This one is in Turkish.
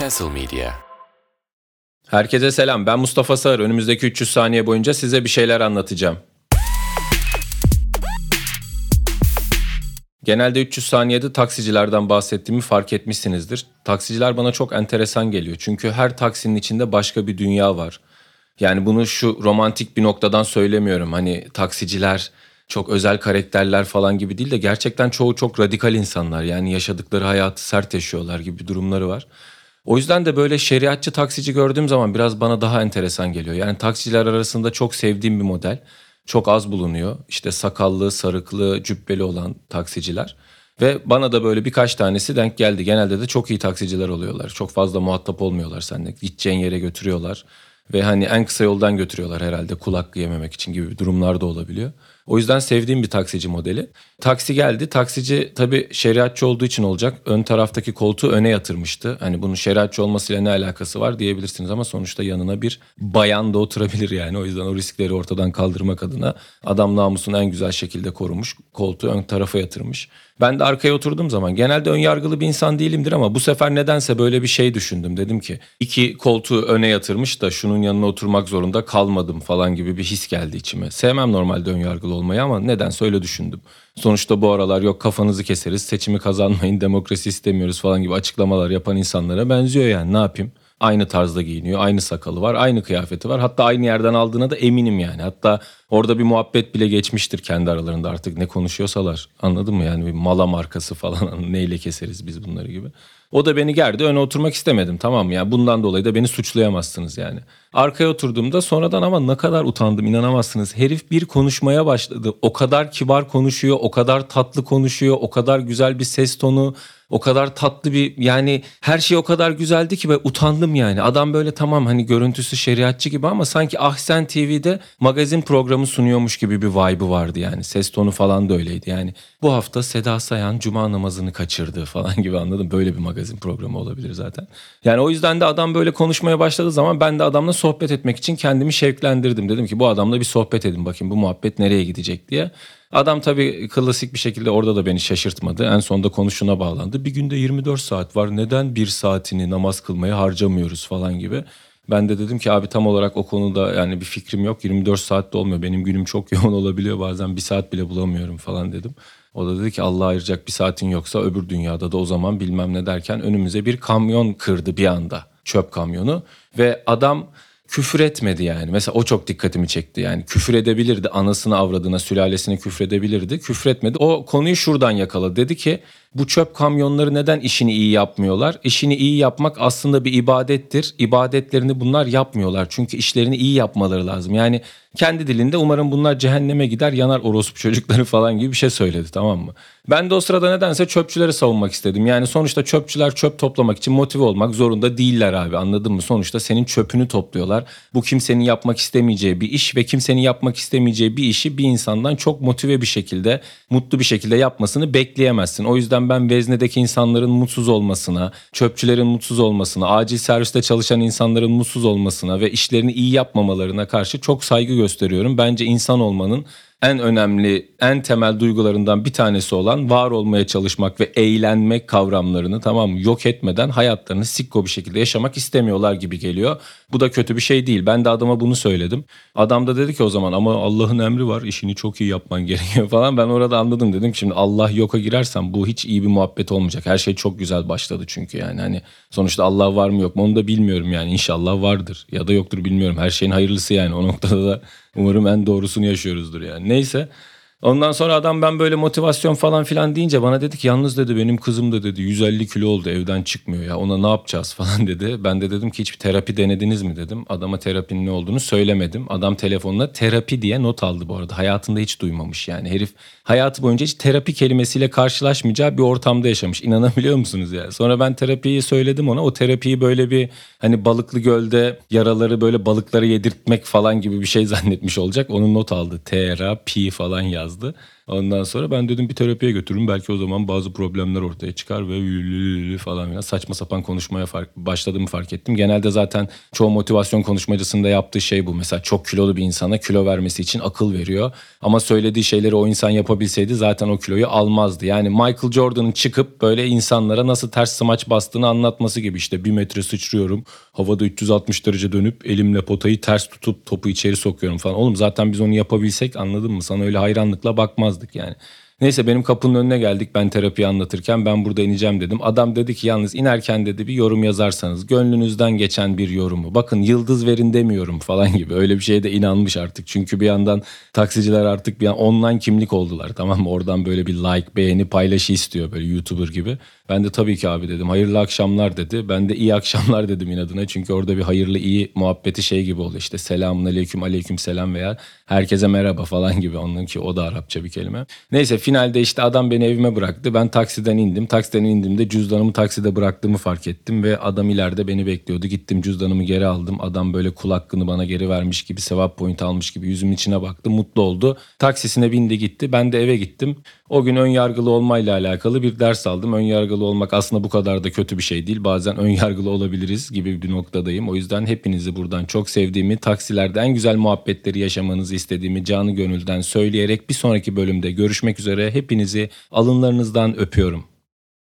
Castle Media. Herkese selam. Ben Mustafa Sağır. Önümüzdeki 300 saniye boyunca size bir şeyler anlatacağım. Genelde 300 saniyede taksicilerden bahsettiğimi fark etmişsinizdir. Taksiciler bana çok enteresan geliyor. Çünkü her taksinin içinde başka bir dünya var. Yani bunu şu romantik bir noktadan söylemiyorum. Hani taksiciler çok özel karakterler falan gibi değil de gerçekten çoğu çok radikal insanlar. Yani yaşadıkları hayatı sert yaşıyorlar gibi durumları var. O yüzden de böyle şeriatçı taksici gördüğüm zaman biraz bana daha enteresan geliyor. Yani taksiciler arasında çok sevdiğim bir model. Çok az bulunuyor. İşte sakallı, sarıklı, cübbeli olan taksiciler. Ve bana da böyle birkaç tanesi denk geldi. Genelde de çok iyi taksiciler oluyorlar. Çok fazla muhatap olmuyorlar seninle. Gideceğin yere götürüyorlar. Ve hani en kısa yoldan götürüyorlar herhalde kulak yememek için gibi durumlar da olabiliyor. O yüzden sevdiğim bir taksici modeli. Taksi geldi. Taksici tabii şeriatçı olduğu için olacak. Ön taraftaki koltuğu öne yatırmıştı. Hani bunun şeriatçı olmasıyla ne alakası var diyebilirsiniz ama sonuçta yanına bir bayan da oturabilir yani. O yüzden o riskleri ortadan kaldırmak adına adam namusunu en güzel şekilde korumuş. Koltuğu ön tarafa yatırmış. Ben de arkaya oturduğum zaman genelde ön yargılı bir insan değilimdir ama bu sefer nedense böyle bir şey düşündüm. Dedim ki iki koltuğu öne yatırmış da şunun yanına oturmak zorunda kalmadım falan gibi bir his geldi içime. Sevmem normalde ön yargılı olmayı ama nedense öyle düşündüm. Sonuçta bu aralar yok kafanızı keseriz, seçimi kazanmayın, demokrasi istemiyoruz falan gibi açıklamalar yapan insanlara benziyor yani ne yapayım? Aynı tarzda giyiniyor, aynı sakalı var, aynı kıyafeti var. Hatta aynı yerden aldığına da eminim yani. Hatta orada bir muhabbet bile geçmiştir kendi aralarında artık ne konuşuyorsalar. Anladın mı yani bir mala markası falan neyle keseriz biz bunları gibi. O da beni gerdi öne oturmak istemedim tamam mı? Yani bundan dolayı da beni suçlayamazsınız yani. Arkaya oturduğumda sonradan ama ne kadar utandım inanamazsınız. Herif bir konuşmaya başladı. O kadar kibar konuşuyor, o kadar tatlı konuşuyor, o kadar güzel bir ses tonu, o kadar tatlı bir yani her şey o kadar güzeldi ki ben utandım yani. Adam böyle tamam hani görüntüsü şeriatçı gibi ama sanki Ahsen TV'de magazin programı sunuyormuş gibi bir vibe'ı vardı yani. Ses tonu falan da öyleydi yani. Bu hafta Seda Sayan cuma namazını kaçırdı falan gibi anladım. Böyle bir magazin programı olabilir zaten. Yani o yüzden de adam böyle konuşmaya başladığı zaman ben de adamla sohbet etmek için kendimi şevklendirdim. Dedim ki bu adamla bir sohbet edin bakayım bu muhabbet nereye gidecek diye. Adam tabii klasik bir şekilde orada da beni şaşırtmadı. En sonunda konuşuna bağlandı. Bir günde 24 saat var. Neden bir saatini namaz kılmaya harcamıyoruz falan gibi. Ben de dedim ki abi tam olarak o konuda yani bir fikrim yok. 24 saat de olmuyor. Benim günüm çok yoğun olabiliyor. Bazen bir saat bile bulamıyorum falan dedim. O da dedi ki Allah ayıracak bir saatin yoksa öbür dünyada da o zaman bilmem ne derken önümüze bir kamyon kırdı bir anda. Çöp kamyonu ve adam küfür etmedi yani. Mesela o çok dikkatimi çekti yani. Küfür edebilirdi. Anasını avradına, sülalesine küfür edebilirdi. Küfür etmedi. O konuyu şuradan yakaladı. Dedi ki bu çöp kamyonları neden işini iyi yapmıyorlar? İşini iyi yapmak aslında bir ibadettir. İbadetlerini bunlar yapmıyorlar. Çünkü işlerini iyi yapmaları lazım. Yani kendi dilinde umarım bunlar cehenneme gider yanar orospu çocukları falan gibi bir şey söyledi tamam mı? Ben de o sırada nedense çöpçüleri savunmak istedim. Yani sonuçta çöpçüler çöp toplamak için motive olmak zorunda değiller abi anladın mı? Sonuçta senin çöpünü topluyorlar. Bu kimsenin yapmak istemeyeceği bir iş ve kimsenin yapmak istemeyeceği bir işi bir insandan çok motive bir şekilde, mutlu bir şekilde yapmasını bekleyemezsin. O yüzden ben veznedeki insanların mutsuz olmasına, çöpçülerin mutsuz olmasına, acil serviste çalışan insanların mutsuz olmasına ve işlerini iyi yapmamalarına karşı çok saygı gösteriyorum. Bence insan olmanın en önemli, en temel duygularından bir tanesi olan var olmaya çalışmak ve eğlenmek kavramlarını tamam mı yok etmeden hayatlarını sikko bir şekilde yaşamak istemiyorlar gibi geliyor. Bu da kötü bir şey değil. Ben de adama bunu söyledim. Adam da dedi ki o zaman ama Allah'ın emri var işini çok iyi yapman gerekiyor falan. Ben orada anladım dedim ki şimdi Allah yoka girersem bu hiç iyi bir muhabbet olmayacak. Her şey çok güzel başladı çünkü yani hani sonuçta Allah var mı yok mu onu da bilmiyorum yani inşallah vardır ya da yoktur bilmiyorum. Her şeyin hayırlısı yani o noktada da umarım en doğrusunu yaşıyoruzdur yani. Neyse Ondan sonra adam ben böyle motivasyon falan filan deyince bana dedi ki yalnız dedi benim kızım da dedi 150 kilo oldu evden çıkmıyor ya ona ne yapacağız falan dedi. Ben de dedim ki hiçbir terapi denediniz mi dedim. Adama terapinin ne olduğunu söylemedim. Adam telefonuna terapi diye not aldı bu arada. Hayatında hiç duymamış yani herif hayatı boyunca hiç terapi kelimesiyle karşılaşmayacağı bir ortamda yaşamış. İnanabiliyor musunuz ya? Sonra ben terapiyi söyledim ona. O terapiyi böyle bir hani balıklı gölde yaraları böyle balıklara yedirtmek falan gibi bir şey zannetmiş olacak. Onun not aldı. Terapi falan yazdı. yazdı. Ondan sonra ben dedim bir terapiye götürün. Belki o zaman bazı problemler ortaya çıkar ve falan filan saçma sapan konuşmaya fark, başladığımı fark ettim. Genelde zaten çoğu motivasyon konuşmacısında yaptığı şey bu. Mesela çok kilolu bir insana kilo vermesi için akıl veriyor. Ama söylediği şeyleri o insan yapabilseydi zaten o kiloyu almazdı. Yani Michael Jordan'ın çıkıp böyle insanlara nasıl ters smaç bastığını anlatması gibi işte bir metre sıçrıyorum. Havada 360 derece dönüp elimle potayı ters tutup topu içeri sokuyorum falan. Oğlum zaten biz onu yapabilsek anladın mı? Sana öyle hayranlıkla bakmazdık yani. Neyse benim kapının önüne geldik ben terapi anlatırken ben burada ineceğim dedim. Adam dedi ki yalnız inerken dedi bir yorum yazarsanız gönlünüzden geçen bir yorumu. Bakın yıldız verin demiyorum falan gibi öyle bir şeye de inanmış artık. Çünkü bir yandan taksiciler artık bir an online kimlik oldular tamam mı? Oradan böyle bir like beğeni paylaşı istiyor böyle YouTuber gibi. Ben de tabii ki abi dedim hayırlı akşamlar dedi. Ben de iyi akşamlar dedim inadına. Çünkü orada bir hayırlı iyi muhabbeti şey gibi oldu işte selamun aleyküm aleyküm selam veya herkese merhaba falan gibi. Onun ki o da Arapça bir kelime. Neyse finalde işte adam beni evime bıraktı. Ben taksiden indim. Taksiden indiğimde cüzdanımı takside bıraktığımı fark ettim ve adam ileride beni bekliyordu. Gittim cüzdanımı geri aldım. Adam böyle kul hakkını bana geri vermiş gibi sevap point almış gibi yüzümün içine baktı. Mutlu oldu. Taksisine bindi gitti. Ben de eve gittim. O gün ön yargılı olmayla alakalı bir ders aldım. Ön yargılı olmak aslında bu kadar da kötü bir şey değil. Bazen ön yargılı olabiliriz gibi bir noktadayım. O yüzden hepinizi buradan çok sevdiğimi, taksilerde en güzel muhabbetleri yaşamanızı istediğimi canı gönülden söyleyerek bir sonraki bölümde görüşmek üzere. Hepinizi alınlarınızdan öpüyorum.